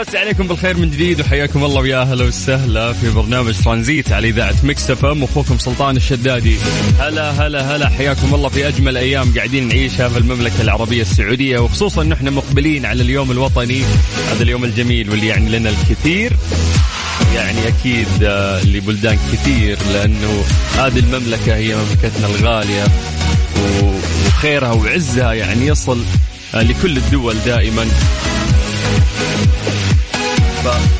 مسي عليكم بالخير من جديد وحياكم الله ويا أهلا وسهلا في برنامج ترانزيت على إذاعة Mix FM. أخوكم سلطان الشدادي. هلا هلا هلا حياكم الله في أجمل أيام قاعدين نعيشها في المملكة العربية السعودية وخصوصا نحن مقبلين على اليوم الوطني. هذا اليوم الجميل واللي يعني لنا الكثير. يعني أكيد آه، لبلدان كثير لأنه هذه المملكة هي مملكتنا الغالية وخيرها وعزها يعني يصل آه، لكل الدول دائما.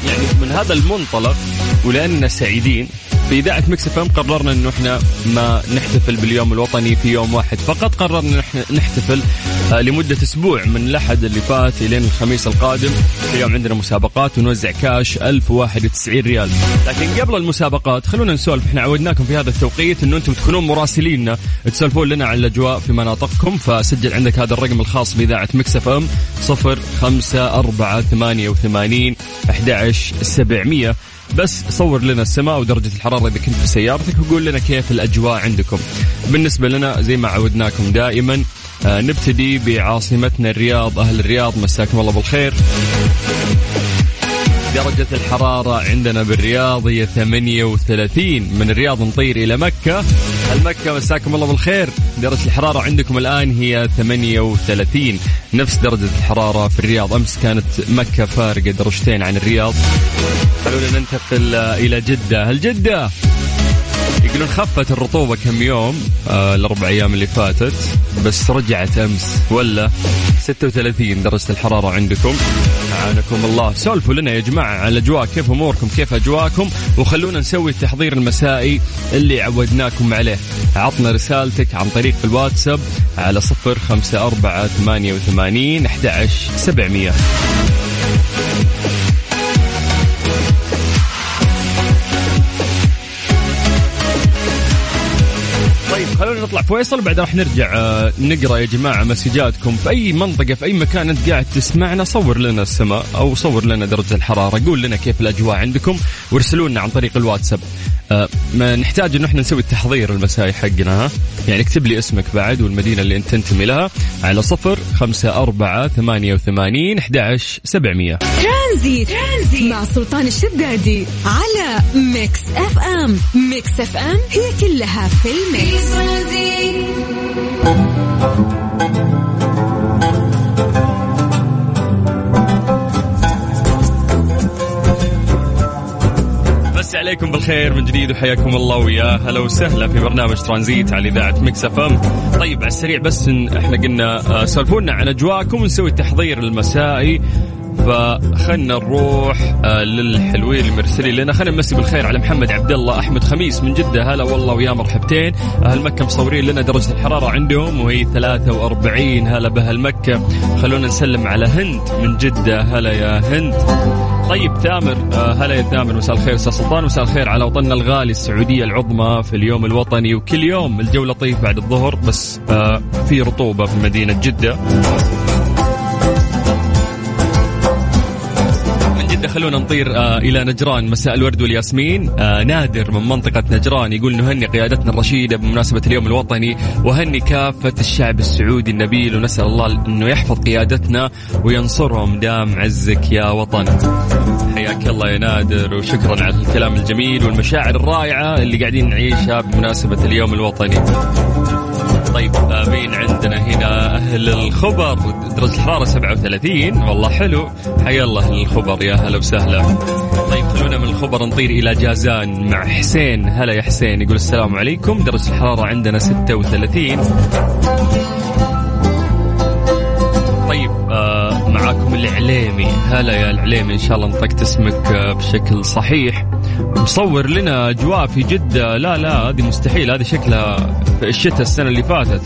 يعني من هذا المنطلق ولأننا سعيدين في إذاعة Mix FM قررنا إنه إحنا ما نحتفل باليوم الوطني في يوم واحد. فقط قررنا نحتفل آه، لمدة أسبوع من الأحد اللي فات إلين الخميس القادم. اليوم عندنا مسابقات ونوزع كاش 1091 ريال. لكن قبل المسابقات خلونا نسولف. إحنا عودناكم في هذا التوقيت إنه أنتم تكونون مراسليننا. تسولفون لنا عن الأجواء في مناطقكم. فسجل عندك هذا الرقم الخاص بإذاعة Mix FM 05488 11700 بس صور لنا السماء ودرجة الحرارة إذا كنت في سيارتك وقول لنا كيف الأجواء عندكم. بالنسبة لنا زي ما عودناكم دائما آه نبتدي بعاصمتنا الرياض أهل الرياض مساكم الله بالخير. درجة الحرارة عندنا بالرياض هي 38 من الرياض نطير إلى مكة. المكة مساكم الله بالخير؟ درجة الحرارة عندكم الآن هي 38 نفس درجة الحرارة في الرياض. أمس كانت مكة فارقة درجتين عن الرياض. خلونا ننتقل إلى جدة. هل جدة؟ يقولون خفت الرطوبة كم يوم؟ آه الأربع أيام اللي فاتت. بس رجعت أمس. ولا 36 درجة الحرارة عندكم. أعانكم الله. سولفوا لنا يا جماعة على الأجواء. كيف أموركم؟ كيف أجواءكم؟ وخلونا نسوي التحضير المسائي اللي عودناكم عليه. عطنا رسالتك عن طريق الواتساب على صفر خمسة أربعة ثمانية وثمانين أحد سبعمية. خلونا نطلع. فيصل بعد راح نرجع آه، نقرأ يا جماعة مسجاتكم في أي منطقة في أي مكان أنت قاعد تسمعنا. صور لنا السماء أو صور لنا درجة الحرارة. قول لنا كيف الأجواء عندكم. وارسلوا لنا عن طريق الواتساب. آه، ما نحتاج انه إحنا نسوي التحضير المسائي حقنا ها؟ يعني اكتب لي اسمك بعد والمدينة اللي أنت تنتمي لها على صفر خمسة أربعة ثمانية وثمانين أحد سبعمية. Transit. Transit مع سلطان الشدادي على Mix FM. Mix FM هي كلها في ال mix. مسي عليكم بالخير من جديد وحياكم الله ويا هلا وسهلا في برنامج ترانزيت على إذاعة Mix FM. طيب على السريع بس إحنا قلنا آه، سولفونا عن أجواءكم ونسوي التحضير المسائي. فخلنا نروح آه، للحلوين المرسلين لنا. خلينا نمسي بالخير على محمد عبد الله أحمد خميس من جدة. هلا والله ويا مرحبتين. أهل مكة مصورين لنا درجة الحرارة عندهم وهي 43 هلا بأهل مكة. خلونا نسلم على هند من جدة. هلا يا هند. طيب تامر آه هلا يا تامر. مساء الخير أستاذ سلطان. مساء الخير على وطننا الغالي السعودية العظمى في اليوم الوطني. وكل يوم الجو لطيف بعد الظهر بس آه في رطوبة في مدينة جدة. خلونا نطير آه إلى نجران مساء الورد والياسمين. آه نادر من منطقة نجران يقول نهني قيادتنا الرشيدة بمناسبة اليوم الوطني وهني كافة الشعب السعودي النبيل ونسأل الله إنه يحفظ قيادتنا وينصرهم. دام عزك يا وطن. حياك الله يا نادر وشكرا على الكلام الجميل والمشاعر الرائعة اللي قاعدين نعيشها بمناسبة اليوم الوطني. طيب مين عندنا هنا أهل الخبر. درجة الحرارة 37 والله حلو. حيا الله أهل الخبر. يا هلا وسهلا. طيب خلونا من الخبر نطير إلى جازان مع حسين. هلا يا حسين. يقول السلام عليكم. درجة الحرارة عندنا 36 طيب آه معاكم العليمي. هلا يا العليمي. إن شاء الله نطقت اسمك آه بشكل صحيح. مصور لنا اجواء في جدة. لا لا هذه مستحيل. هذه شكلها في الشتاء السنة اللي فاتت.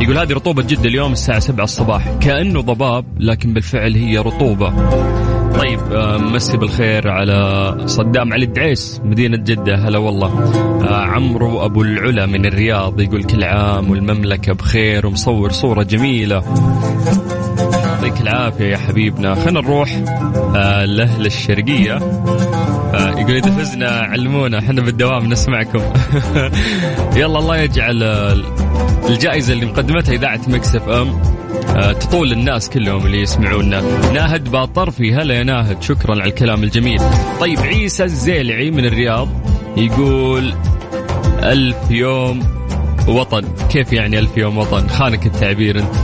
يقول هذه رطوبة جدة اليوم الساعة 7 الصباح. كأنه ضباب لكن بالفعل هي رطوبة. طيب آه، مسي بالخير على صدام علي الدعيس مدينة جدة. هلا والله. آه، عمرو أبو العلا من الرياض يقول كل عام والمملكة بخير ومصور صورة جميلة. يعطيك العافية يا حبيبنا. خلينا نروح آه لأهل الشرقية. آه يقول إذا فزنا علمونا إحنا بالدوام نسمعكم. يلا الله يجعل الجائزة اللي مقدمتها إذاعة Mix FM آه، تطول الناس كلهم اللي يسمعونا. ناهد باطرفي هلا يا ناهد شكرا على الكلام الجميل. طيب عيسى الزيلعي من الرياض يقول ألف يوم وطن. كيف يعني ألف يوم وطن؟ خانك التعبير أنت.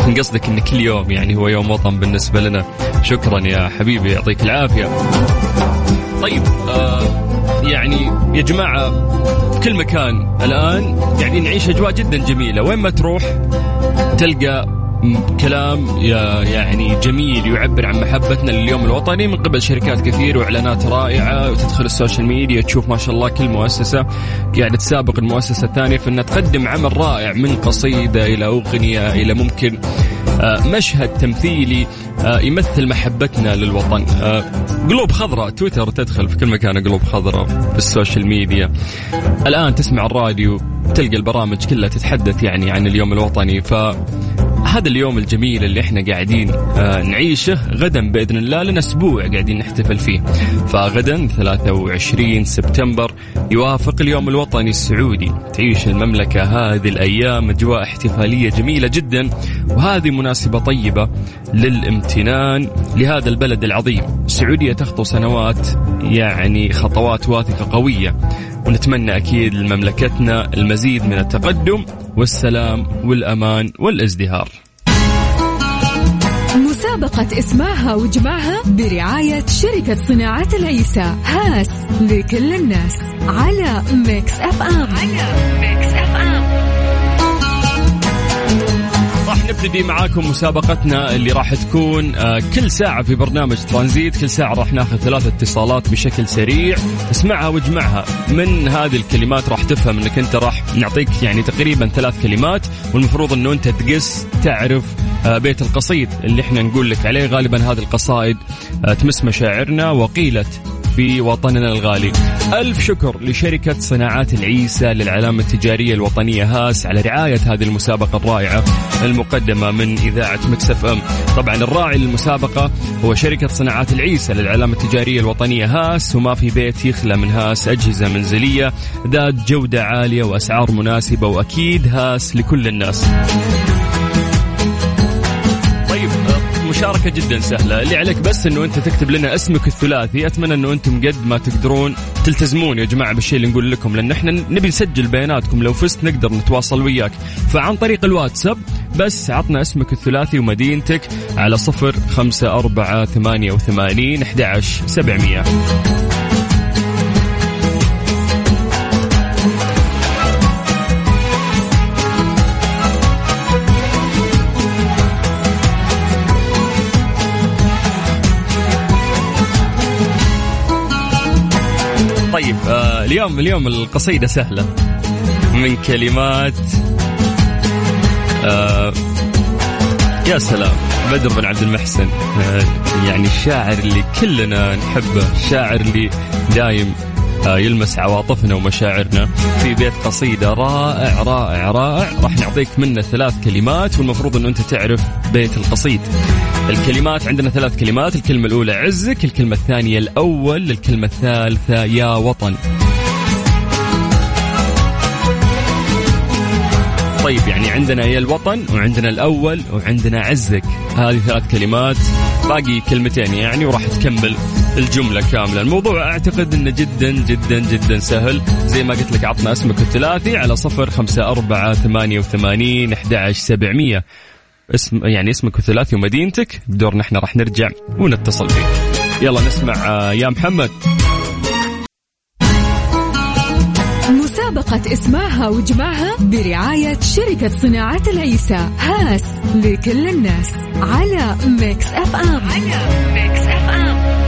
يمكن قصدك أن كل يوم يعني هو يوم وطن بالنسبة لنا. شكرا يا حبيبي يعطيك العافية. طيب آه يعني يا جماعة في كل مكان الآن قاعدين نعيش أجواء جدا جميلة. وين ما تروح تلقى كلام يعني جميل يعبر عن محبتنا لليوم الوطني من قبل شركات كثير وإعلانات رائعة وتدخل ال social media تشوف ما شاء الله كل مؤسسة قاعدة تسابق المؤسسة الثانية. في انها تقدم عمل رائع من قصيدة إلى أغنية إلى ممكن مشهد تمثيلي آه، يمثل محبتنا للوطن. آه، قلوب خضراء تويتر تدخل في كل مكان قلوب خضراء في ال social media. الآن تسمع الراديو تلقى البرامج كلها تتحدث يعني عن اليوم الوطني. ف هذا اليوم الجميل اللي إحنا قاعدين آه نعيشه غدا بإذن الله لنا أسبوع قاعدين نحتفل فيه. فغدا 23 سبتمبر يوافق اليوم الوطني السعودي. تعيش المملكة هذه الأيام أجواء احتفالية جميلة جدا وهذه مناسبة طيبة للامتنان لهذا البلد العظيم. السعودية تخطو سنوات يعني خطوات واثقة قوية ونتمنى أكيد لمملكتنا المزيد من التقدم. والسلام والأمان والازدهار. مسابقة اسمعها واجمعها برعاية شركة صناعة العيسى هاس لكل الناس. على Mix FM. على Mix FM. نبتدي معاكم مسابقتنا اللي راح تكون آه، كل ساعة في برنامج ترانزيت كل ساعة راح ناخذ ثلاث اتصالات بشكل سريع. اسمعها واجمعها. من هذه الكلمات راح تفهم إنك أنت راح نعطيك يعني تقريبا ثلاث كلمات والمفروض إنه أنت تقس تعرف آه، بيت القصيد اللي إحنا نقول لك عليه. غالبا هذه القصائد آه، تمس مشاعرنا وقيلت في وطننا الغالي. ألف شكر لشركة صناعات العيسى للعلامة التجارية الوطنية هاس على رعاية هذه المسابقة الرائعة المقدمة من إذاعة Mix FM. طبعا الراعي للمسابقة هو شركة صناعات العيسى للعلامة التجارية الوطنية هاس وما في بيت يخلى من هاس أجهزة منزلية ذات جودة عالية وأسعار مناسبة وأكيد هاس لكل الناس. المشاركة جدا سهلة. اللي عليك بس إنه أنت تكتب لنا اسمك الثلاثي. أتمنى إنه أنتم قد ما تقدرون تلتزمون يا جماعة بالشيء اللي نقول لكم لأن إحنا نبي نسجل بياناتكم. لو فزت نقدر نتواصل وياك. فعن طريق الواتساب بس عطنا اسمك الثلاثي ومدينتك على صفر خمسة أربعة ثمانية وثمانين أحد سبعمية. اليوم اليوم القصيدة سهلة. من كلمات آه يا سلام بدر بن عبد المحسن. آه يعني الشاعر اللي كلنا نحبه الشاعر اللي دايم آه يلمس عواطفنا ومشاعرنا. في بيت قصيدة رائع رائع رائع. راح نعطيك منه ثلاث كلمات والمفروض إنه أنت تعرف بيت القصيد. الكلمات عندنا ثلاث كلمات الكلمة الأولى عزك الكلمة الثانية الأول الكلمة الثالثة يا وطن. طيب يعني عندنا يا الوطن وعندنا الأول وعندنا عزك. هذه ثلاث كلمات باقي كلمتين يعني وراح تكمل الجملة كاملة. الموضوع أعتقد أنه جدا جدا جدا سهل. زي ما قلت لك عطنا اسمك الثلاثي على صفر خمسة أربعة ثمانية وثمانين أحد سبعمية. اسم يعني اسمك الثلاثي ومدينتك بدورنا إحنا راح نرجع ونتصل فيك يلا نسمع آه، يا محمد. مسابقة اسمعها واجمعها برعاية شركة صناعة العيسى. هاس لكل الناس. على Mix FM على Mix FM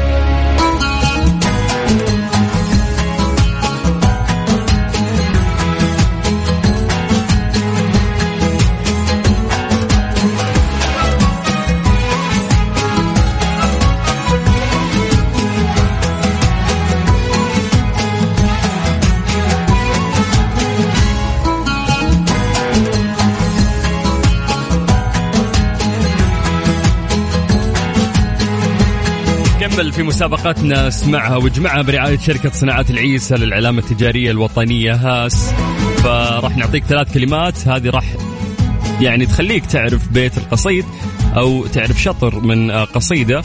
نكمل في مسابقتنا اسمعها واجمعها برعاية شركة صناعة العيسى للعلامة التجارية الوطنية هاس. فراح نعطيك ثلاث كلمات. هذه راح يعني تخليك تعرف بيت القصيد أو تعرف شطر من قصيدة.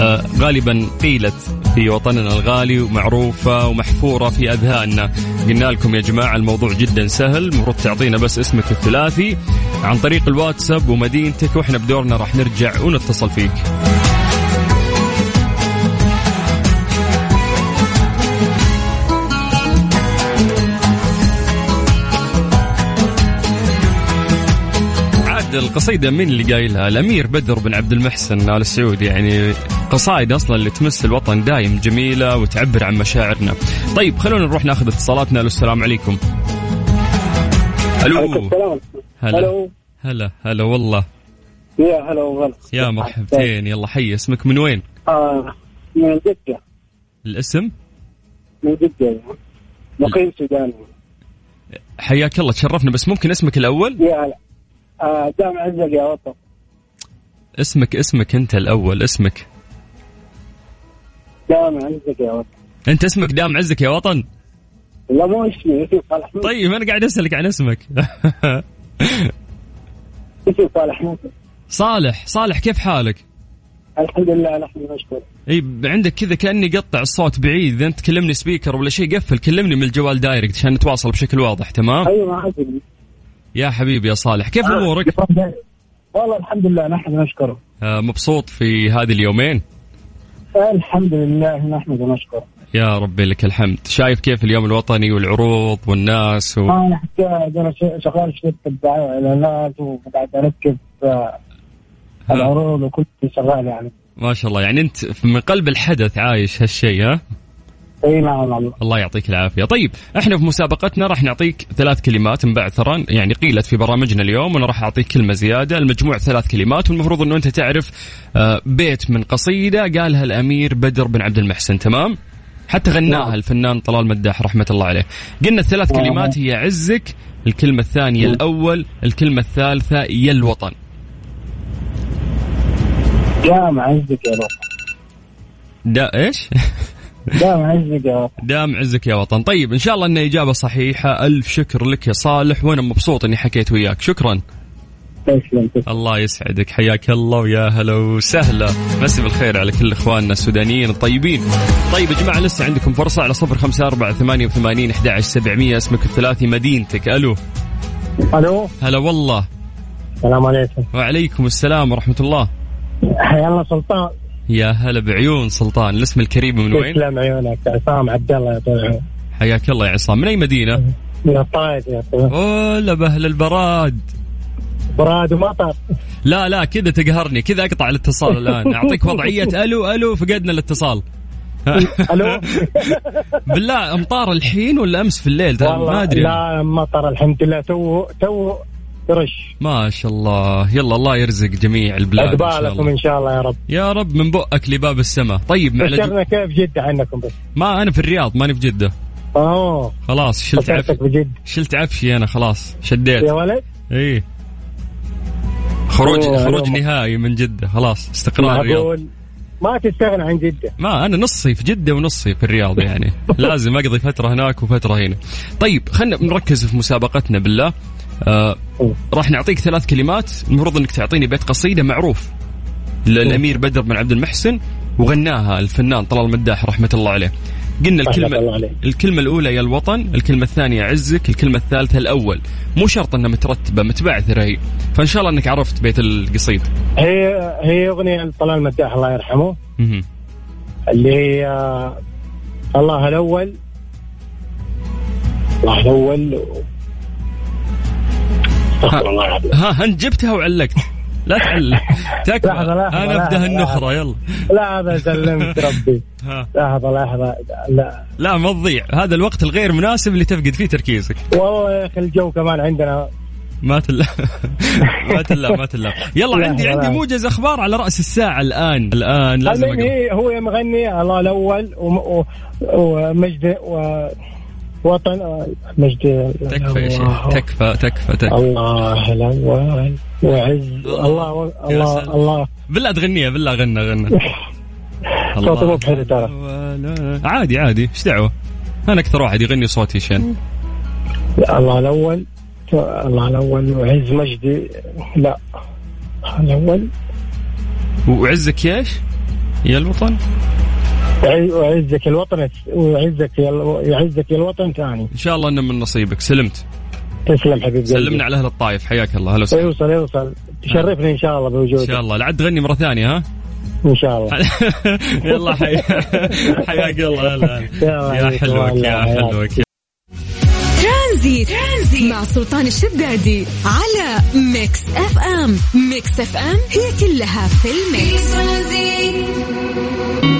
آه، غالبا قيلت في وطننا الغالي ومعروفة ومحفورة في أذهاننا. قلنا لكم يا جماعة الموضوع جدا سهل المفروض تعطينا بس اسمك الثلاثي. عن طريق الواتساب ومدينتك وإحنا بدورنا راح نرجع ونتصل فيك. القصيدة من اللي قايلها الأمير بدر بن عبد المحسن آل سعود يعني قصائد أصلا اللي تمس الوطن دايم جميلة وتعبر عن مشاعرنا. طيب خلونا نروح ناخذ اتصالاتنا. السلام عليكم. ألو. هلا. هلا هلا والله. يا هلا وغلا. يا مرحبتين. يلا حي. اسمك من وين؟ آه من جدة. الاسم؟ من جدة مقيم سوداني حياك الله. تشرفنا. بس ممكن اسمك الأول؟ يا هلا. دام عزك يا وطن اسمك اسمك أنت الأول اسمك. دام عزك يا وطن. أنت اسمك دام عزك يا وطن؟ لا مو اسمي اسمي صالح موسى. طيب أنا قاعد أسألك عن اسمك. اسمي صالح موسى. صالح صالح كيف حالك؟ الحمد لله نحن نشكر إي عندك كذا كأني قطع الصوت بعيد إذا أنت تكلمني speaker ولا شيء قفل كلمني من الجوال direct عشان نتواصل بشكل واضح تمام؟ أيوه ما يا حبيبي يا صالح كيف أمورك؟ والله الحمد لله نحن نشكره آه مبسوط في هذه اليومين؟ الحمد لله نحمد ونشكر يا ربي لك الحمد. شايف كيف اليوم الوطني والعروض والناس و... أنا حتى أنا شغال شركه دعايه واعلانات وقاعد أركب آه، العروض وكل شيء شغال يعني. ما شاء الله يعني أنت من قلب الحدث عايش هالشيء ها؟ إي نعم والله الله يعطيك العافية. طيب إحنا في مسابقتنا راح نعطيك ثلاث كلمات مبعثرا يعني قيلت في برامجنا اليوم وأنا راح أعطيك كلمة زيادة. المجموع ثلاث كلمات والمفروض إنه أنت تعرف آه، بيت من قصيدة قالها الأمير بدر بن عبد المحسن. تمام؟ حتى غناها نعم. الفنان طلال مداح رحمة الله عليه. قلنا الثلاث نعم. كلمات هي عزك الكلمة الثانية الأول الكلمة الثالثة يا الوطن. دام عزك يا وطن دا إيش؟ دام عزك يا وطن. دام عزك يا وطن. طيب إن شاء الله انها إجابة صحيحة. ألف شكر لك يا صالح. وأنا مبسوط إني حكيت وياك. شكرا. تسلم الله يسعدك. حياك الله ويا هلا وسهلا. مسي بالخير على كل إخواننا السودانيين الطيبين. طيب يا جماعة لسه عندكم فرصة على صفر خمسة أربعة ثمانية وثمانين أحد سبعمية. اسمك الثلاثي مدينتك. ألو. ألو. هلا والله. السلام عليكم. وعليكم السلام ورحمة الله. حيا الله سلطان. يا هلا بعيون سلطان الاسم الكريم من وين؟ تسلم عيونك عصام عبد الله يا طويل. حياك الله يا عصام من أي مدينة؟ من الطائف يا طويل. ولا بهل البراد. براد ومطر. لا لا كذا تقهرني كذا أقطع الاتصال الآن أعطيك وضعية. ألو ألو فقدنا الاتصال. ألو؟ بالله أمطار الحين ولا أمس في الليل؟ ما أدري. لا مطر الحمد لله تو تو ترش ما شاء الله. يلا الله يرزق جميع البلاد إن شاء أقبالكم الله إن شاء الله يا رب. يا رب من بؤك لباب السماء. طيب بشرنا كيف جدة عنكم بس؟ ما أنا في الرياض ماني في جدة. أوه. خلاص شلت عفشي بجد شلت عفشي أنا خلاص شديت. يا ولد. إيه. خروج أوه، خروج أوه. نهائي من جدة خلاص استقرار الرياض ما تستغنى عن جدة. ما أنا نصي في جدة ونصي في الرياض يعني. لازم أقضي فترة هناك وفترة هنا. طيب خلينا نركز في مسابقتنا بالله. آه راح نعطيك ثلاث كلمات المفروض إنك تعطيني بيت قصيدة معروف للأمير بدر بن عبد المحسن وغناها الفنان طلال مداح رحمة الله عليه قلنا الكلمة. الكلمة الأولى يا الوطن، الكلمة الثانية عزك، الكلمة الثالثة الأول، مو شرط أنها مترتبة متبعثرة هي، فإن شاء الله أنك عرفت بيت القصيد. هي هي أغنية لطلال مداح الله يرحمه. اللي هي الله الأول الله الأول استغفر الله العظيم. ها انت جبتها وعلقت. لا تعلق. تكفى لحظة، لحظة، أنا ابدا النخره. يلا. لا هذا سلمت ربي. ها. لحظة لحظة. لا. لا ما تضيع. هذا الوقت الغير مناسب اللي تفقد فيه تركيزك. والله يا أخي الجو كمان عندنا. ما تلا ما تلا ما تلا يلا لا، عندي. عندي موجز أخبار على رأس الساعة الآن. الآن لازم. هي هو مغني الله الأول ومجد و وطن مجد تكفى يا شيخ. تكفى تكفى تكفى. الله الأول وعز. الله الله. الله. بالله تغنيها بالله غنى غنى. صوتي مو بحلو ترى. عادي عادي. إيش دعوة؟ أنا أكثر واحد يغني صوتي هشام الله الأول. الله الأول. وعز مجدي لا. الأول. وعزك إيش؟ يا الوطن؟ وعزك الوطن وعزك يعزك الوطن ثاني. إن شاء الله إنه من نصيبك. سلمت. تسلم حبيبي سلمنا على أهل الطايف. حياك الله. هلا وسهلا. يوصل يوصل تشرفني إن شاء الله بوجودك. إن شاء الله. لعد تغني مرة ثانية ها؟ إن شاء الله. يلا حي... حياك الله. هلا يا حلوك يا حلوك. ترانزيت. ترانزيت. مع سلطان الشدادي على Mix FM. Mix FM هي كلها في ال mix.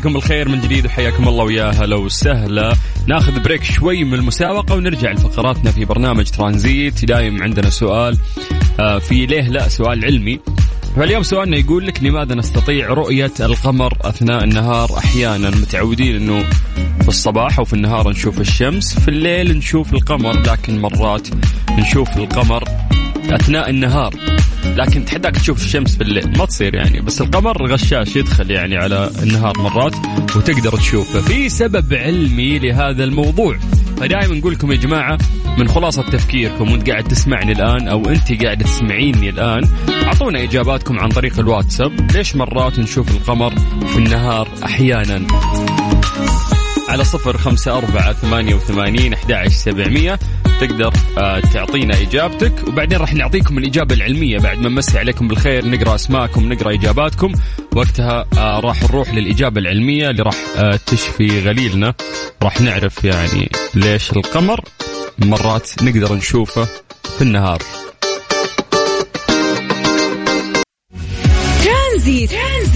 عليكم بالخير من جديد وحياكم الله ويا هلا وسهلا. ناخذ بريك شوي من المسابقة ونرجع لفقراتنا في برنامج ترانزيت. دايم عندنا سؤال آه، في ليه لا سؤال علمي. فاليوم سؤالنا يقول لك لماذا نستطيع رؤية القمر أثناء النهار؟ أحيانا متعودين أنه في الصباح أو في النهار نشوف الشمس في الليل نشوف القمر لكن مرات نشوف القمر أثناء النهار. لكن تحداك تشوف الشمس بالليل. ما تصير يعني. بس القمر غشاش يدخل يعني على النهار مرات وتقدر تشوفه. في سبب علمي لهذا الموضوع. فدائما نقول لكم يا جماعة من خلاصة تفكيركم وانت قاعد تسمعني الآن أو انت قاعدة تسمعيني الآن أعطونا إجاباتكم عن طريق الواتساب. ليش مرات نشوف القمر في النهار أحيانا؟ على صفر خمسة أربعة ثمانية وثمانين أحد سبعمية. تقدر آه، تعطينا إجابتك وبعدين راح نعطيكم الإجابة العلمية بعد ما نمسي عليكم بالخير نقرأ أسماءكم نقرأ إجاباتكم. وقتها آه، راح نروح للإجابة العلمية اللي راح آه، تشفي غليلنا. راح نعرف يعني ليش القمر مرات نقدر نشوفه في النهار. ترانزيت.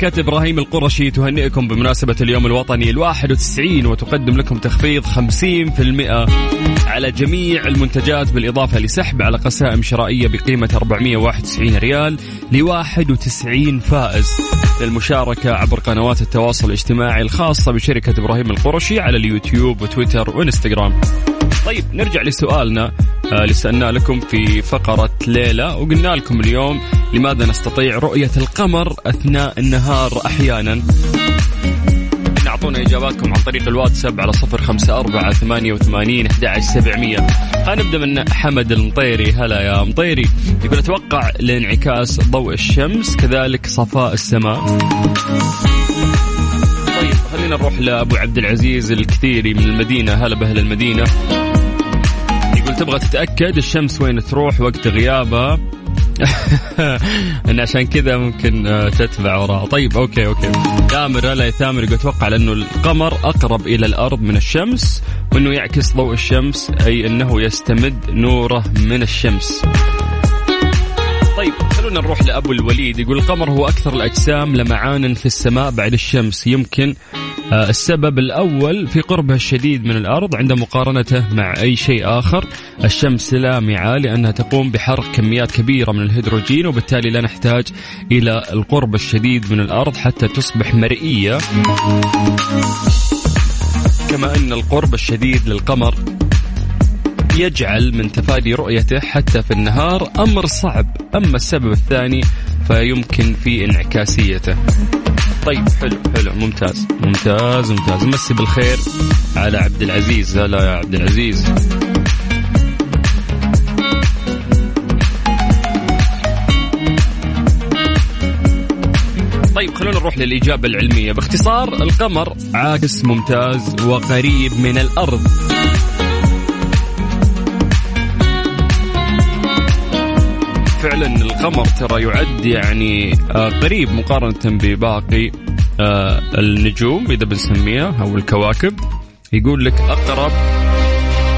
شركة إبراهيم القرشي تهنئكم بمناسبة اليوم الوطني الواحد وتسعين وتقدم لكم تخفيض خمسين في المئة على جميع المنتجات بالإضافة لسحب على قسائم شرائية بقيمة 491 ريال ل 91 فائز. للمشاركة عبر قنوات التواصل الاجتماعي الخاصة بشركة إبراهيم القرشي على اليوتيوب وتويتر وإنستغرام. طيب نرجع لسؤالنا آه، اللي سألنا لكم في فقرة ليلة وقلنا لكم اليوم لماذا نستطيع رؤية القمر أثناء النهار أحيانا. اعطونا إجاباتكم عن طريق الواتساب على صفر خمسة أربعة ثمانية وثمانين أحد سبعمية. خلينا من حمد المطيري. هلا يا مطيري. يقول أتوقع لانعكاس ضوء الشمس كذلك صفاء السماء. طيب خلينا نروح لأبو عبد العزيز الكثيري من المدينة. هلا بأهل المدينة. يقول تبغى تتأكد الشمس وين تروح وقت غيابها إن عشان كذا ممكن آه، تتبع وراء. طيب okay okay. ثامر يا ثامر يقول أتوقع لأنه القمر أقرب إلى الأرض من الشمس وإنه يعكس ضوء الشمس أي إنه يستمد نوره من الشمس. طيب. خلونا نروح لأبو الوليد. يقول القمر هو أكثر الأجسام لمعانا في السماء بعد الشمس. يمكن آه، السبب الأول في قربه الشديد من الأرض عند مقارنته مع أي شيء آخر. الشمس لامعة لأنها تقوم بحرق كميات كبيرة من الهيدروجين وبالتالي لا نحتاج إلى القرب الشديد من الأرض حتى تصبح مرئية. كما أن القرب الشديد للقمر يجعل من تفادي رؤيته حتى في النهار أمر صعب أما السبب الثاني فيمكن في انعكاسيته. طيب حلو حلو ممتاز ممتاز ممتاز. مسي بالخير على عبد العزيز. هلا يا عبد العزيز. طيب خلونا نروح للإجابة العلمية. باختصار القمر عاكس ممتاز وقريب من الأرض. فعلا القمر ترى يعد يعني آه، قريب مقارنة بباقي آه، النجوم إذا بنسميها أو الكواكب. يقول لك أقرب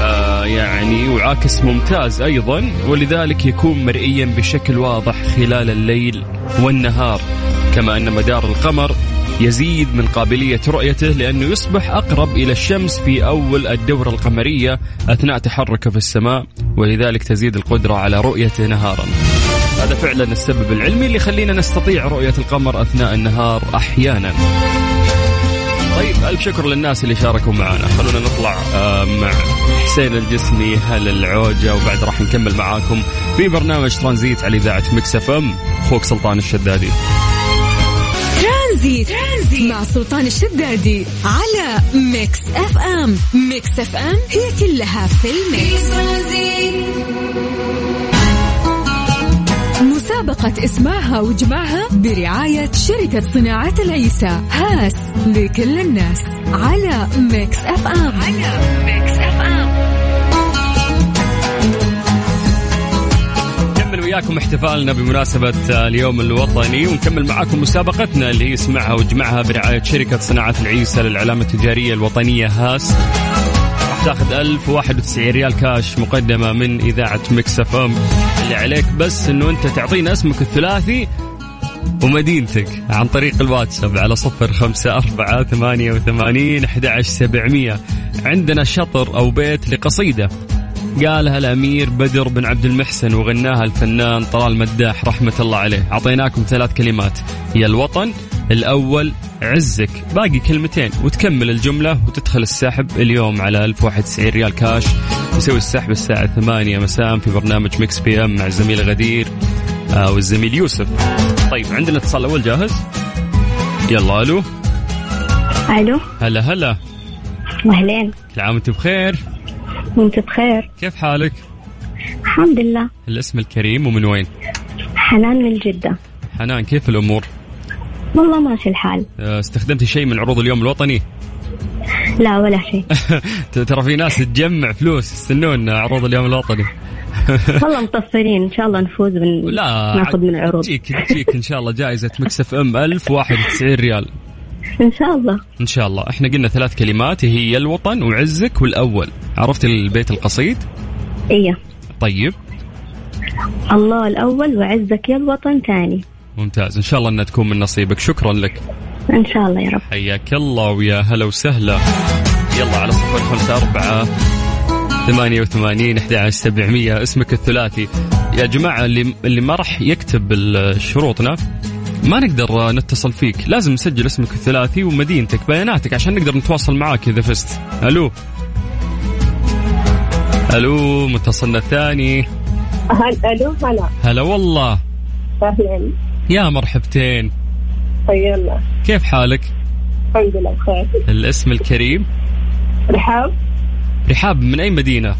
آه، يعني وعاكس ممتاز أيضا ولذلك يكون مرئيا بشكل واضح خلال الليل والنهار كما أن مدار القمر يزيد من قابلية رؤيته لأنه يصبح أقرب إلى الشمس في أول الدورة القمرية أثناء تحركه في السماء ولذلك تزيد القدرة على رؤيته نهارا. هذا فعلا السبب العلمي اللي يخلينا نستطيع رؤية القمر أثناء النهار أحيانا. طيب ألف شكر للناس اللي شاركوا معنا. خلونا نطلع آه، مع حسين الجسمي هل العوجة وبعد راح نكمل معاكم في برنامج ترانزيت على إذاعة Mix FM. أخوك سلطان الشدادي. ترانزيت. ترانزيت مع سلطان الشدادي على Mix FM. Mix FM هي كلها في ال mix. مسابقة اسمعها واجمعها برعاية شركة صناعة العيسى. هاس لكل الناس. على Mix FM. على Mix FM. نكمل وياكم احتفالنا بمناسبة اليوم الوطني ونكمل معاكم مسابقتنا اللي هي اسمعها واجمعها برعاية شركة صناعة العيسى للعلامة التجارية الوطنية هاس. راح تاخذ 1091 ريال كاش مقدمة من إذاعة Mix FM اللي عليك بس إنه أنت تعطينا اسمك الثلاثي ومدينتك عن طريق الواتساب على صفر خمسة أربعة ثمانية وثمانين أحد سبعمية. عندنا شطر أو بيت لقصيدة. قالها الأمير بدر بن عبد المحسن وغناها الفنان طلال مداح رحمة الله عليه. أعطيناكم ثلاث كلمات. هي الوطن الأول عزك. باقي كلمتين وتكمل الجملة وتدخل السحب. اليوم على 1091 ريال كاش. نسوي السحب الساعة 8 مساء في برنامج Mix PM مع الزميل غدير آه والزميل يوسف. طيب عندنا اتصال أول جاهز؟ يلا ألو. ألو. هلا هلا. أهلين. كل عام وانت بخير؟ وأنت بخير. كيف حالك؟ الحمد لله. الاسم الكريم ومن وين؟ حنان من جدة. حنان كيف الأمور؟ والله ماشي الحال. آه، استخدمتي شيء من عروض اليوم الوطني؟ لا ولا شيء. ترى في ناس تجمع فلوس يستنون عروض اليوم الوطني. والله مقصرين. إن شاء الله نفوز من لا ناخذ من العروض. تجيك تجيك إن شاء الله جائزة مكسف إم 1091 ريال. إن شاء الله. إن شاء الله. إحنا قلنا ثلاث كلمات هي الوطن وعزك والأول. عرفت البيت القصيد؟ إيه. طيب. الله الأول وعزك يا الوطن ثاني. ممتاز. إن شاء الله إنها تكون من نصيبك. شكرا لك. إن شاء الله يا رب. حياك الله ويا هلا وسهلا. يلا على صفر خمسة أربعة ثمانية وثمانين أحد عشر سبعمية. اسمك الثلاثي. يا جماعة اللي, اللي ما راح يكتب شروطنا ما نقدر نتصل فيك. لازم نسجل اسمك الثلاثي ومدينتك بياناتك عشان نقدر نتواصل معاك إذا فزت. ألو. ألو متصلنا الثاني. هل ألو هلا. هلا والله. يا مرحبتين. طيبنا كيف حالك؟ الحمد لله بخير. الاسم الكريم؟ رحاب. رحاب من أي مدينة؟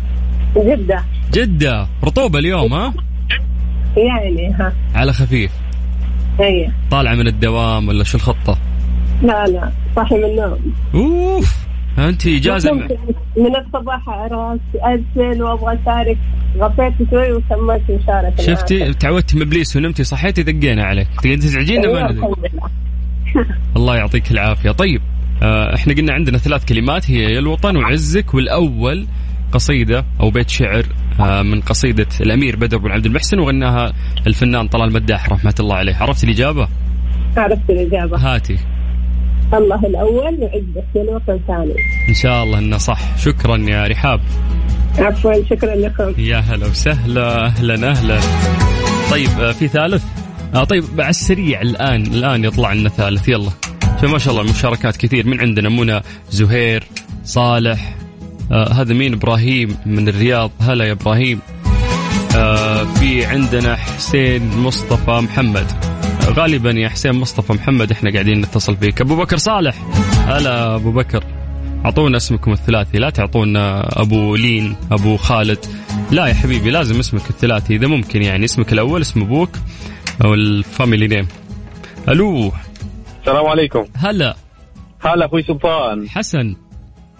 جدة. جدة. رطوبة اليوم ها؟ يعني ها. على خفيف. هي طالعة من الدوام ولا شو الخطة؟ لا لا. صاحي من النوم. أوف. أنت ممكن من الصباح راس أذن وأبغى أشارك. غطيت شوي وسميت مشاركة شفتي؟ تعودتي من إبليس ونمتي صحيتي دقينا عليك. تقدر تزعجينا أيوة ما الله يعطيك العافية. طيب آه إحنا قلنا عندنا ثلاث كلمات هي يا الوطن وعزك والأول قصيدة أو بيت شعر آه، من قصيدة الأمير بدر بن عبد المحسن وغناها الفنان طلال مداح رحمة الله عليه. عرفت الإجابة؟ عرفت الإجابة. هاتي. الله الأول وعزك الوطن ثاني إن شاء الله إنه صح. شكرا يا رحاب. عفوا شكرا لكم. يا هلا وسهلا. أهلا أهلا. طيب آه، في ثالث؟ آه طيب على السريع الآن الآن يطلع لنا ثالث. يلا. فما شاء الله المشاركات كثير. من عندنا؟ منى زهير صالح. آه هذا مين؟ إبراهيم من الرياض. هلا يا إبراهيم. آه في عندنا حسين مصطفى محمد. غالبا يا حسين مصطفى محمد إحنا قاعدين نتصل فيك أبو بكر صالح. هلا أبو بكر. أعطونا اسمكم الثلاثي. لا تعطونا أبو لين أبو خالد. لا يا حبيبي لازم اسمك الثلاثي. إذا ممكن يعني اسمك الأول اسم أبوك أو ال family name. ألو. السلام عليكم. هلا. هلا أخوي سلطان. حسن.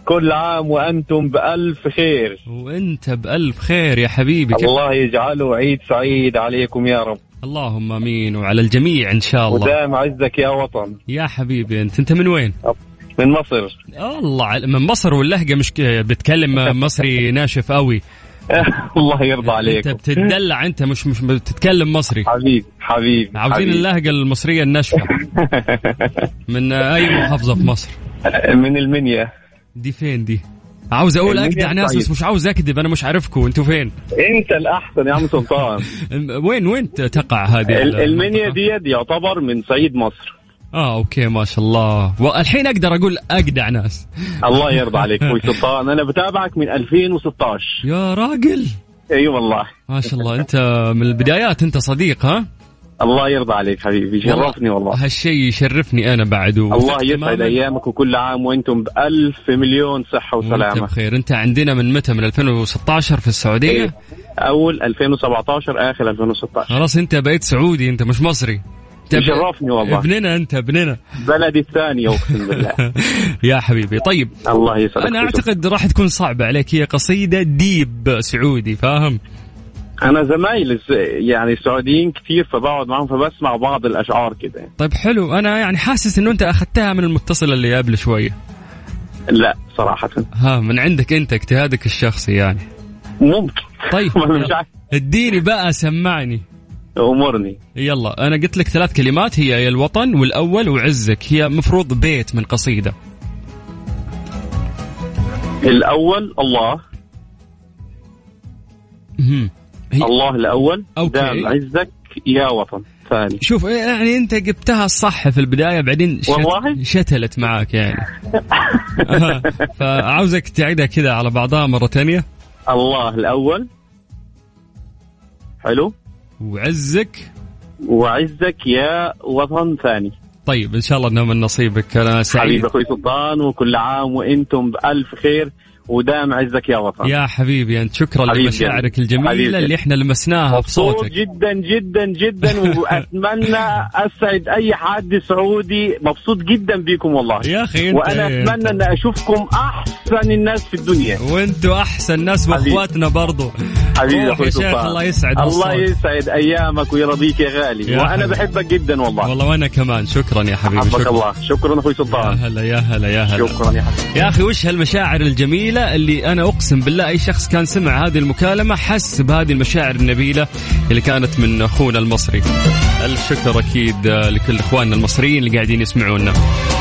كل عام وأنتم بألف خير. وأنت بألف خير يا حبيبي. الله يجعله عيد سعيد عليكم يا رب. اللهم آمين وعلى الجميع إن شاء الله. ودام عزك يا وطن. يا حبيبي انت أنت من وين؟ من مصر. الله من مصر واللهجه مش بتتكلم مصري ناشف قوي الله يرضى أنت عليكم بتدلع أنت مش مش بتتكلم مصري. حبيب حبيب عاوزين. اللهجة المصرية الناشفة. من أي محافظة في مصر؟ من المنيا. دي فين دي؟ عاوز أقول اجدع ناس. بس مش عاوز أكذب أنا مش عارفكم أنتوا فين؟ أنت الأحسن يا عم سلطان. وين وين تقع هذه ال- المنيا المنطقة؟ دي يعتبر من صعيد مصر. آه أوكي ما شاء الله. والحين أقدر أقول اجدع ناس. الله يرضى عليك أخوي سلطان. أنا بتابعك من 2016 يا راجل. إي والله. ما شاء الله أنت من البدايات أنت صديق ها؟ الله يرضى عليك حبيبي شرفني والله. هالشيء يشرفني أنا بعد الله يسعد. أيامك وكل عام وأنتم بألف مليون صحة وانت وسلامة. بخير. أنت عندنا من متى؟ من 2016 في السعودية؟ إيه. أول 2017 آخر 2016 خلاص أنت بقيت سعودي أنت مش مصري. أنت يشرفني والله. ابننا أنت ابننا. بلدي الثانية أقسم بالله. يا حبيبي. طيب الله يسعدك أنا أعتقد راح تكون صعبة عليك. هي قصيدة ديب سعودي فاهم؟ أنا زمايل يعني السعوديين كثير فبقعد معهم فبسمع بعض الأشعار كده. طيب حلو. أنا يعني حاسس إنه أنت أخذتها من المتصل اللي قبل شوية. لا صراحة. ها من عندك أنت اجتهادك الشخصي يعني. ممكن. طيب مش. عارف. اديني بقى سمعني. امرني يلا أنا قلت لك ثلاث كلمات هي يا الوطن والأول وعزك. هي مفروض بيت من قصيدة. الأول الله. هي الله الأول أوكي. دام عزك يا وطن ثاني. شوف يعني أنت جبتها الصح في البداية بعدين شت... والله؟ شتلت معك يعني. آه، فعاوزك تعيدها كذا على بعضها مرة ثانية الله الأول. حلو. وعزك. وعزك يا وطن ثاني. طيب إن شاء الله انه من نصيبك أنا سعيد. حبيبي أخوي سلطان وكل عام وإنتم بألف خير. ودام عزك يا وطن. يا حبيبي انت شكرا حبيبي. لمشاعرك حبيبي. الجميله اللي إحنا لمسناها بصوتك. جدا جدا جدا وأتمنى أسعد أي حد سعودي. مبسوط جدا بيكم والله. يا أخي أنت وأنا أتمنى أن أشوفكم أحسن الناس في الدنيا. وأنتوا أحسن ناس حبيبي. وأخواتنا برضو. حبيبي يا شيخ الله يسعد الله. يسعد أيامك ويرضيك يا غالي. يا وأنا حبيبي. بحبك جدا والله. والله وأنا كمان. شكرا يا حبيبي شكرا. الله. شكرا أخوي يا سلطان هلا يا هلا يا هلا. شكرا يا حبيبي. يا أخي وش هالمشاعر الجميلة اللي أنا أقسم بالله أي شخص كان سمع هذه المكالمة حس بهذه المشاعر النبيلة اللي كانت من أخونا المصري. الف شكر أكيد لكل إخواننا المصريين اللي قاعدين يسمعونا.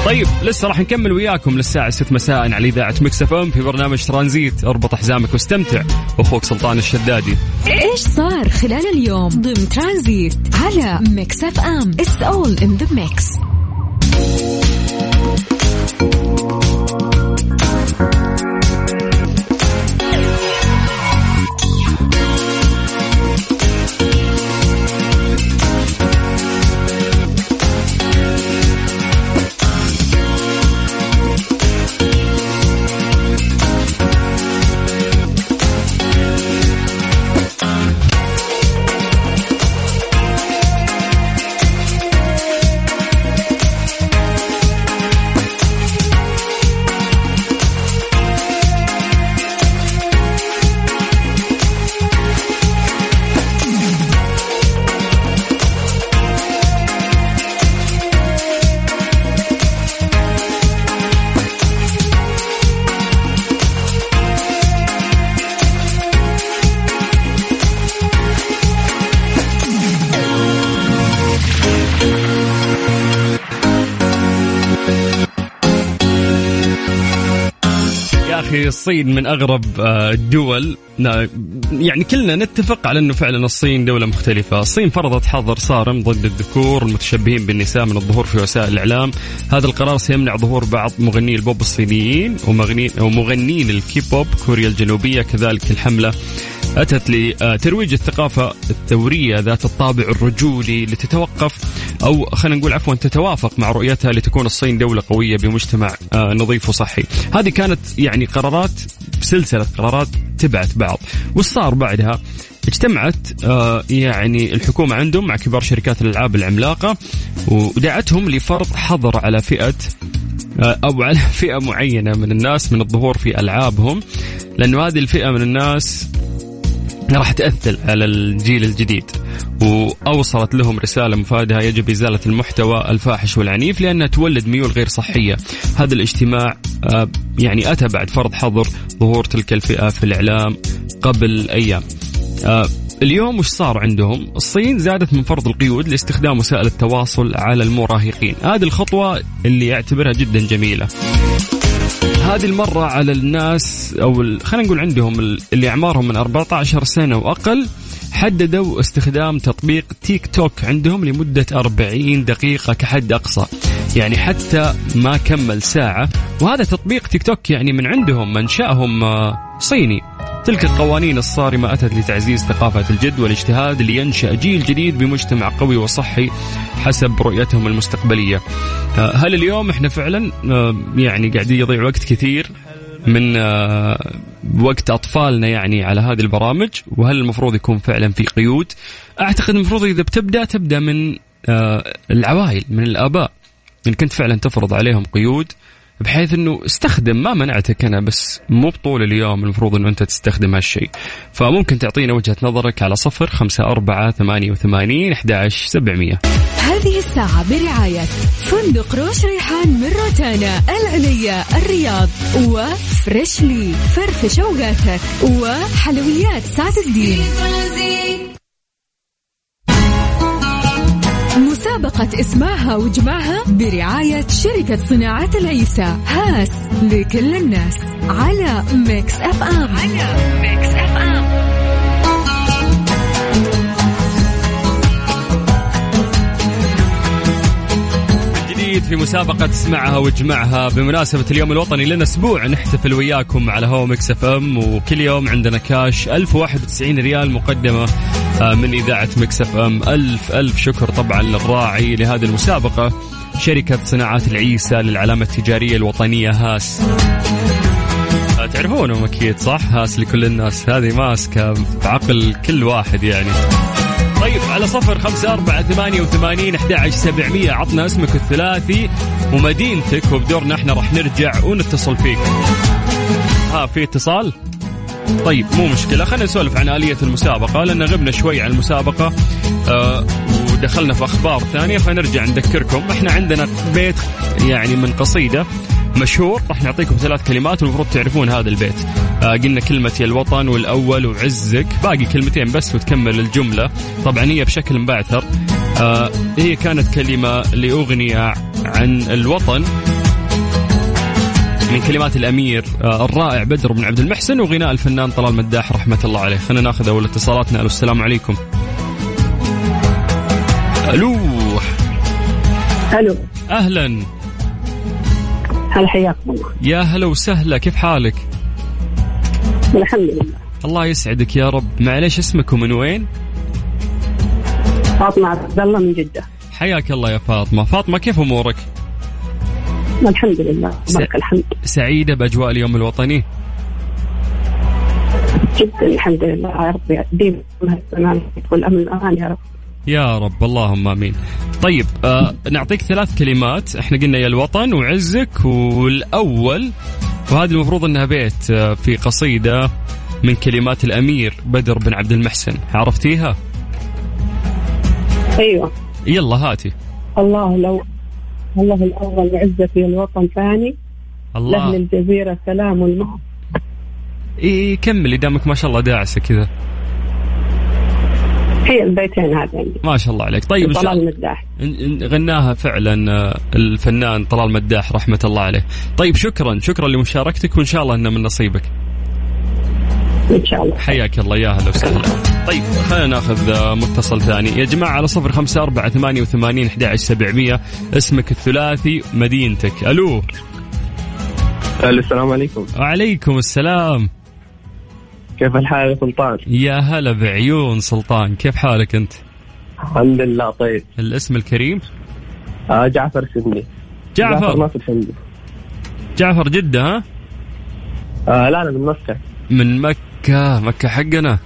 طيب لسه راح نكمل وياكم للساعة 6 مساء على إذاعة Mix FM في برنامج ترانزيت. اربط حزامك واستمتع أخوك سلطان الشدادي. إيش صار خلال اليوم ضمن ترانزيت على Mix FM؟ It's all in the mix أخي الصين من أغرب آه، الدول. يعني كلنا نتفق على إنه فعلا الصين دولة مختلفة، الصين فرضت حظر صارم ضد الذكور المتشبهين بالنساء من الظهور في وسائل الإعلام، هذا القرار سيمنع ظهور بعض مغني البوب الصينيين ومغنيين الكيب بوب كوريا الجنوبية كذلك الحملة أتت لترويج الثقافة الثورية ذات الطابع الرجولي لتتوقف أو خلينا نقول عفوا تتوافق مع رؤيتها لتكون الصين دولة قوية بمجتمع آه، نظيف وصحي. هذه كانت يعني قرارات سلسلة قرارات تبعت بعض. وش صار بعدها؟ اجتمعت آه، يعني الحكومة عندهم مع كبار شركات الألعاب العملاقة ودعتهم لفرض حظر على فئة آه، أو على فئة معينة من الناس من الظهور في ألعابهم لأنه هذه الفئة من الناس راح تأثر على الجيل الجديد وأوصلت لهم رسالة مفادها يجب إزالة المحتوى الفاحش والعنيف لأنها تولد ميول غير صحية هذا الاجتماع آه، يعني أتى بعد فرض حظر ظهور تلك الفئة في الإعلام قبل أيام آه، اليوم وش صار عندهم؟ الصين زادت من فرض القيود لاستخدام وسائل التواصل على المراهقين، هذه الخطوة اللي أعتبرها جدا جميلة. هذه المرة على الناس أو خلينا نقول عندهم اللي أعمارهم من 14 سنة وأقل حددوا استخدام تطبيق تيك توك عندهم لمدة 40 دقيقة كحد أقصى. يعني حتى ما كمل ساعة. وهذا تطبيق تيك توك يعني من عندهم منشأهم آه، صيني. تلك القوانين الصارمة أتت لتعزيز ثقافة الجد والاجتهاد لينشأ جيل جديد بمجتمع قوي وصحي حسب رؤيتهم المستقبلية. آه، هل اليوم إحنا فعلا آه، يعني قاعدين يضيع وقت كثير؟ من آه، وقت أطفالنا يعني على هذه البرامج وهل المفروض يكون فعلا في قيود؟ أعتقد المفروض إذا بتبدأ تبدأ من العوائل من الآباء. إن كنت فعلا تفرض عليهم قيود بحيث إنه استخدم ما منعتك أنا بس مو بطول اليوم المفروض إنه أنت تستخدم هالشيء. فممكن تعطينا وجهة نظرك على صفر خمسة أربعة ثمانية وثمانين أحد سبعمية. هذه الساعة برعاية فندق روش ريحان من روتانا العليا الرياض وفريشلي. فرفش أوقاتك وحلويات سعد الدين. مسابقة اسمعها واجمعها برعاية شركة صناعة العيسى. هاس لكل الناس. على Mix FM. على Mix FM. جديد في مسابقة اسمعها واجمعها بمناسبة اليوم الوطني لنا أسبوع نحتفل وياكم على هوا Mix FM وكل يوم عندنا كاش 1091 ريال مقدمة آه، من إذاعة Mix FM ألف ألف شكر طبعا للراعي لهذه المسابقة شركة صناعات العيسى للعلامة التجارية الوطنية هاس. آه، تعرفونهم أكيد صح؟ هاس لكل الناس. هذه ماسكة بعقل كل واحد يعني. طيب على صفر خمسة أربعة ثمانية وثمانين أحد سبعمية. عطنا اسمك الثلاثي ومدينتك وبدورنا إحنا راح نرجع ونتصل فيك. ها في اتصال؟ طيب مو مشكلة. خلينا نسولف عن آلية المسابقة لأن غبنا شوي عن المسابقة آه ودخلنا في أخبار ثانية. فنرجع نذكركم. إحنا عندنا بيت يعني من قصيدة. مشهور. راح نعطيكم ثلاث كلمات والمفروض تعرفون هذا البيت. آه قلنا كلمة يا الوطن والأول وعزك. باقي كلمتين بس وتكمل الجملة. طبعا هي بشكل مبعثر. آه هي كانت كلمة لأغنية عن الوطن. من كلمات الأمير آه الرائع بدر بن عبد المحسن وغناء الفنان طلال مداح رحمة الله عليه. خلينا ناخذ أول اتصالاتنا. ألو السلام عليكم. ألو. ألو. أهلا. هلا حياكم الله. يا هلا وسهلا كيف حالك؟ الحمد لله. الله يسعدك يا رب. معليش اسمك ومن وين؟ فاطمة عبد الله من جدة. حياك الله يا فاطمة. فاطمة كيف أمورك؟ الحمد لله. بارك الحمد. سعيدة بأجواء اليوم الوطني؟ جدا الحمد لله يا رب. ديم والأمن والأمان يا رب. يا رب اللهم آمين. طيب آه نعطيك ثلاث كلمات. إحنا قلنا يا الوطن وعزك والأول وهذه المفروض إنها بيت آه في قصيدة من كلمات الأمير بدر بن عبد المحسن. عرفتيها؟ أيوه. يلا هاتي. الله لو الله الأول وعزك يا الوطن ثاني الله. لأهل الجزيرة سلام والمحب اي كملي دامك ما شاء الله داعسة كذا. البيتين هذا عندي ما شاء الله عليك. طيب طلال مداح. غناها فعلا آه، الفنان طلال مداح رحمة الله عليه. طيب شكرا شكرا لمشاركتك وإن شاء الله إنه من نصيبك. إن شاء الله. حياك الله يا أهلا وسهلا. طيب خلينا ناخذ آه، متصل ثاني. يا جماعة على صفر خمسة أربعة ثمانية وثمانين أحد سبعمية. اسمك الثلاثي مدينتك. ألو. السلام عليكم. وعليكم السلام. كيف الحال يا سلطان؟ يا هلا بعيون سلطان كيف حالك أنت؟ الحمد لله طيب الاسم الكريم؟ آه جعفر سندي جعفر جعفر ناصر سندي جعفر جدة ها؟ آه لا أنا من مكة من مكة مكة حقنا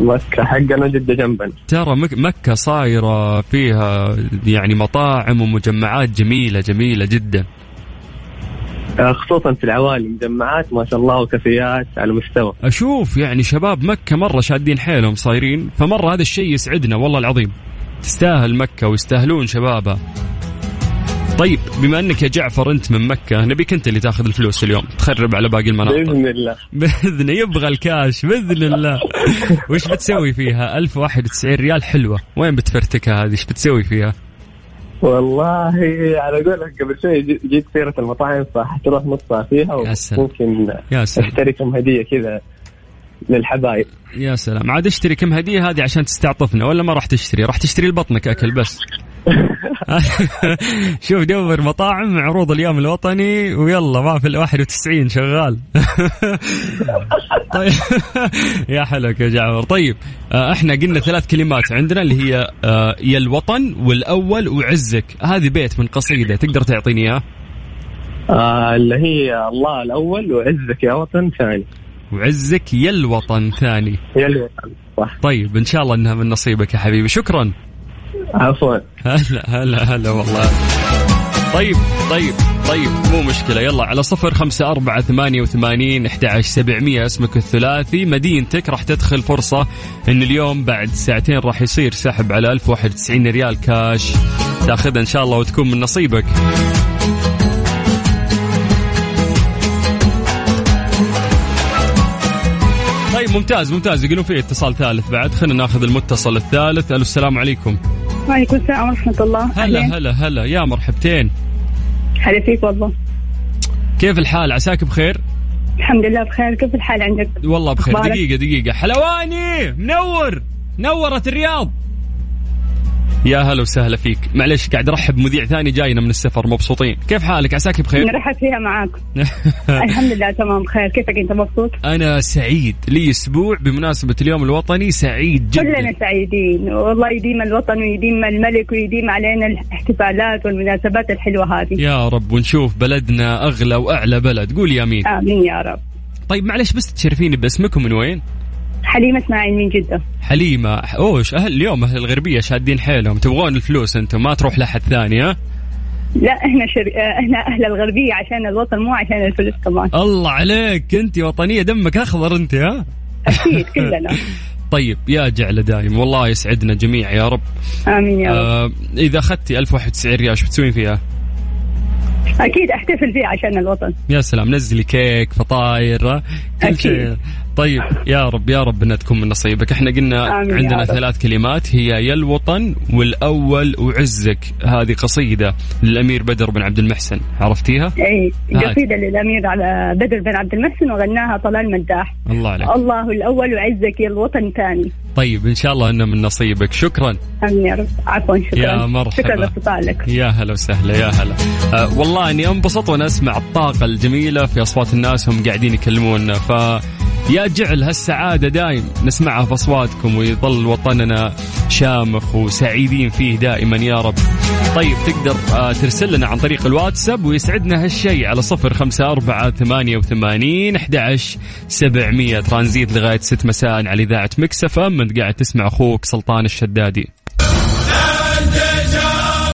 مكة حقنا جدة جنبنا ترى مك مكة صايرة فيها يعني مطاعم ومجمعات جميلة جميلة جدا خصوصا في العوالي مجمعات ما شاء الله وكافيات على مستوى. أشوف يعني شباب مكة مرة شادين حيلهم صايرين فمرة هذا الشيء يسعدنا والله العظيم. تستاهل مكة ويستاهلون شبابها. طيب بما أنك يا جعفر أنت من مكة نبيك أنت اللي تاخذ الفلوس اليوم تخرب على باقي المناطق. بإذن الله. بإذن يبغى الكاش بإذن الله. وش بتسوي فيها؟ 1091 ريال حلوة. وين بتفرتكها هذه؟ إيش بتسوي فيها؟ والله على قولك قبل شوي جيت سيرة المطاعم فحتروح نصها فيها وممكن يا سلام. اشتري كم هدية كذا للحبايب. يا سلام. عاد اشتري كم هدية هذه عشان تستعطفنا ولا ما راح تشتري؟ راح تشتري لبطنك أكل بس. شوف دور مطاعم عروض اليوم الوطني ويلا ما في ال 91 شغال. طيب. يا حلوك يا جعفر. طيب آه، إحنا قلنا ثلاث كلمات عندنا اللي هي آه، يا الوطن والأول وعزك. هذه بيت من قصيدة تقدر تعطيني اياه؟ آه اللي هي الله الأول وعزك يا وطن ثاني. وعزك يا الوطن ثاني. يا الوطن صح. طيب إن شاء الله إنها من نصيبك يا حبيبي. شكرا. عفوا. هلا هلا هلا والله. طيب طيب طيب مو مشكلة. يلا على صفر خمسة أربعة ثمانية وثمانين أحد سبعمية. اسمك الثلاثي مدينتك. راح تدخل فرصة إن اليوم بعد ساعتين راح يصير سحب على ألف واحد وتسعين ريال كاش. تاخذها إن شاء الله وتكون من نصيبك. طيب ممتاز ممتاز. يقولون في اتصال ثالث بعد. خلينا ناخذ المتصل الثالث. ألو السلام عليكم. وعليكم السلام ورحمة الله. هلا هلا هلا. يا مرحبتين. هلا فيك والله. كيف الحال؟ عساك بخير؟ الحمد لله بخير. كيف الحال عندك؟ والله بخير. دقيقة دقيقة. حلواني! منور! نورت الرياض. يا هلا وسهلا فيك. معلش قاعد أرحب مذيع ثاني جاينا من السفر مبسوطين. كيف حالك؟ عساك بخير؟ نرحب فيها معاك الحمد لله تمام بخير كيفك أنت؟ مبسوط؟ أنا سعيد. لي أسبوع بمناسبة اليوم الوطني سعيد جدا. كلنا سعيدين. والله يديم الوطن ويديم الملك ويديم علينا الاحتفالات والمناسبات الحلوة هذه. يا رب ونشوف بلدنا أغلى وأعلى بلد. قول يا أمين. آمين يا رب. طيب معلش بس تشرفيني باسمكم من وين؟ حليمة اسماعيل من جدة. حليمة أوش أهل اليوم أهل الغربية شادين حيلهم. تبغون الفلوس أنتم ما تروح لحد ثاني ها؟ لا إحنا شر... إحنا أهل الغربية عشان الوطن مو عشان الفلوس كمان. الله عليك أنت وطنية دمك أخضر أنت ها؟ أكيد كلنا. طيب يا جعل دايم والله يسعدنا جميع يا رب. آمين يا رب. آه إذا أخذتي 1091 ريال إيش بتسوين فيها؟ أكيد أحتفل فيه عشان الوطن. يا سلام نزلي كيك فطاير كل شيء. طيب يا رب يا رب إنها تكون من نصيبك. إحنا قلنا عندنا ثلاث كلمات هي يا الوطن والأول وعزك هذه قصيدة للأمير بدر بن عبد المحسن عرفتيها؟ إي قصيدة للأمير على بدر بن عبد المحسن وغناها طلال مداح. الله عليك. الله الأول وعزك يا الوطن ثاني طيب إن شاء الله انه من نصيبك. شكرا. آمين يا رب. عفوا شكرا. يا مرحبا. شكرا لاتصالك يا هلا وسهلا يا هلا. أه والله أني أنبسط وأنا أسمع الطاقة الجميلة في أصوات الناس هم قاعدين يكلمونا ف يا جعل هالسعادة دايم. نسمعها في أصواتكم ويظل وطننا شامخ وسعيدين فيه دائما يا رب. طيب تقدر آه، ترسل لنا عن طريق الواتساب ويسعدنا هالشيء على صفر خمسة أربعة ثمانية وثمانين أحد سبعمية ترانزيت لغاية ست مساء على إذاعة مكسفة من قاعد تسمع أخوك سلطان الشدادي.